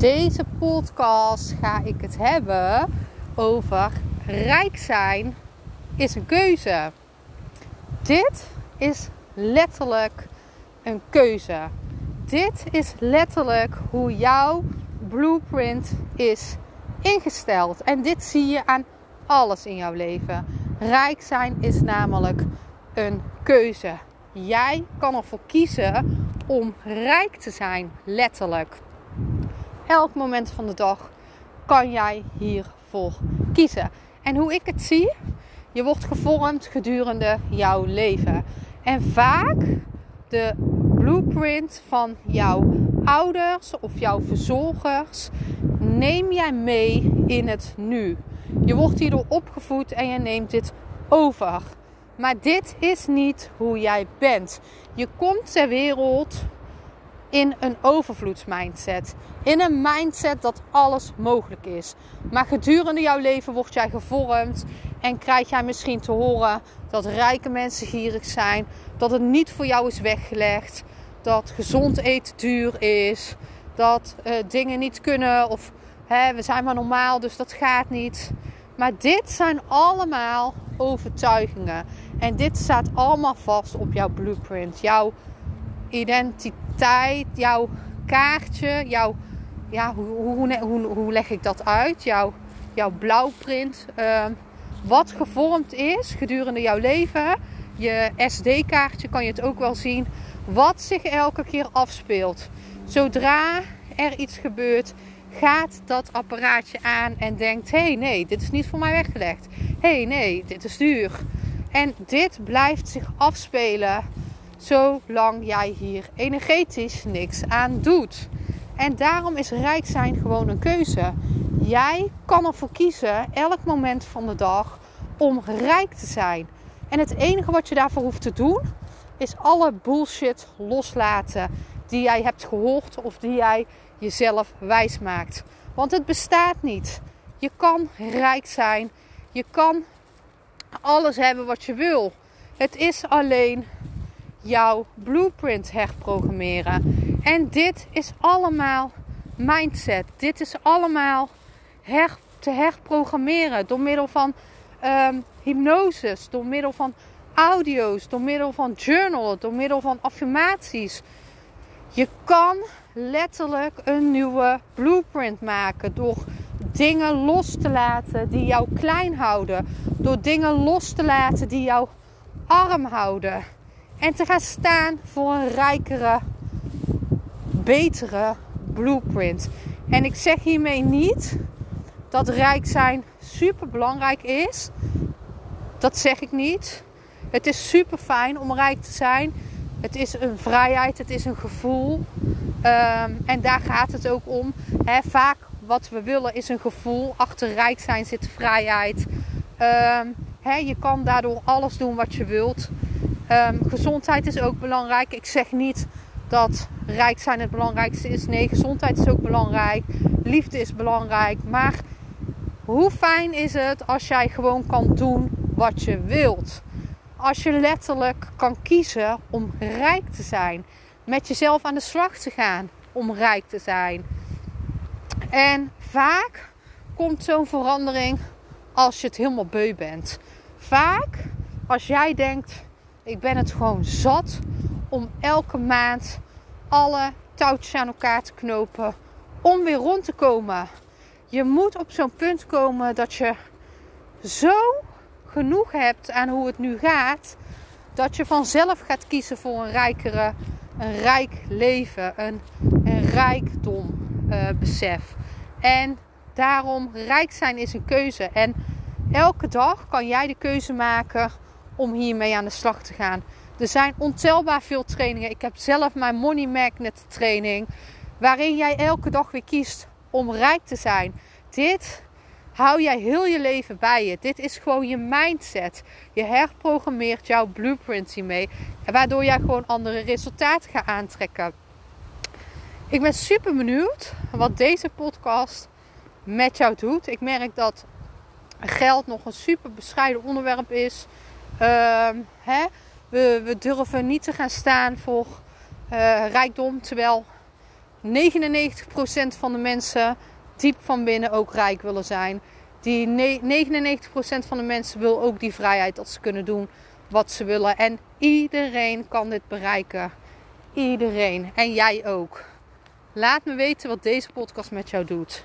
Deze podcast ga ik het hebben over rijk zijn is een keuze. Dit is letterlijk een keuze. Dit is letterlijk hoe jouw blueprint is ingesteld. En dit zie je aan alles in jouw leven. Rijk zijn is namelijk een keuze. Jij kan ervoor kiezen om rijk te zijn, letterlijk. Elk moment van de dag kan jij hiervoor kiezen. En hoe ik het zie, je wordt gevormd gedurende jouw leven. En vaak de blueprint van jouw ouders of jouw verzorgers neem jij mee in het nu. Je wordt hierdoor opgevoed en je neemt dit over. Maar dit is niet hoe jij bent. Je komt ter wereld in een overvloedsmindset. In een mindset dat alles mogelijk is. Maar gedurende jouw leven word jij gevormd en krijg jij misschien te horen dat rijke mensen gierig zijn, dat het niet voor jou is weggelegd, dat gezond eten duur is, dat uh, dingen niet kunnen of hè, we zijn maar normaal, dus dat gaat niet. Maar dit zijn allemaal overtuigingen. En dit staat allemaal vast op jouw blueprint, jouw identiteit, jouw kaartje, jouw, ja, hoe, hoe, hoe, hoe leg ik dat uit? Jouw, jouw blauwprint. Uh, wat gevormd is gedurende jouw leven. Je SD-kaartje kan je het ook wel zien. Wat zich elke keer afspeelt. Zodra er iets gebeurt, gaat dat apparaatje aan en denkt: hé, hey, nee, dit is niet voor mij weggelegd. Hé, hey, nee, dit is duur. En dit blijft zich afspelen zolang jij hier energetisch niks aan doet. En daarom is rijk zijn gewoon een keuze. Jij kan ervoor kiezen elk moment van de dag om rijk te zijn. En het enige wat je daarvoor hoeft te doen is alle bullshit loslaten die jij hebt gehoord of die jij jezelf wijs maakt. Want het bestaat niet. Je kan rijk zijn. Je kan alles hebben wat je wil. Het is alleen jouw blueprint herprogrammeren. En dit is allemaal mindset. Dit is allemaal her, te herprogrammeren door middel van um, hypnoses, door middel van audio's, door middel van journalen, door middel van affirmaties. Je kan letterlijk een nieuwe blueprint maken door dingen los te laten die jou klein houden, door dingen los te laten die jou arm houden. En te gaan staan voor een rijkere, betere blueprint. En ik zeg hiermee niet dat rijk zijn super belangrijk is. Dat zeg ik niet. Het is super fijn om rijk te zijn. Het is een vrijheid, het is een gevoel. Um, en daar gaat het ook om. Vaak wat we willen is een gevoel. Achter rijk zijn zit vrijheid. He, je kan daardoor alles doen wat je wilt. Um, gezondheid is ook belangrijk. Ik zeg niet dat rijk zijn het belangrijkste is. Nee, gezondheid is ook belangrijk. Liefde is belangrijk. Maar hoe fijn is het als jij gewoon kan doen wat je wilt? Als je letterlijk kan kiezen om rijk te zijn. Met jezelf aan de slag te gaan om rijk te zijn. En vaak komt zo'n verandering als je het helemaal beu bent. Vaak als jij denkt ik ben het gewoon zat om elke maand alle touwtjes aan elkaar te knopen om weer rond te komen. Je moet op zo'n punt komen dat je zo genoeg hebt aan hoe het nu gaat, dat je vanzelf gaat kiezen voor een rijkere, een rijk leven, een, een rijkdom uh, besef. En daarom rijk zijn is een keuze. En elke dag kan jij de keuze maken om hiermee aan de slag te gaan. Er zijn ontelbaar veel trainingen. Ik heb zelf mijn Money Magnet training. Waarin jij elke dag weer kiest om rijk te zijn. Dit hou jij heel je leven bij je. Dit is gewoon je mindset. Je herprogrammeert jouw blueprint hiermee. Waardoor jij gewoon andere resultaten gaat aantrekken. Ik ben super benieuwd wat deze podcast met jou doet. Ik merk dat geld nog een super bescheiden onderwerp is. Uh, hè? We, durven niet te gaan staan voor uh, rijkdom. Terwijl 99% van de mensen diep van binnen ook rijk willen zijn. Die 99% van de mensen wil ook die vrijheid dat ze kunnen doen wat ze willen. En iedereen kan dit bereiken. Iedereen. En jij ook. Laat me weten wat deze podcast met jou doet.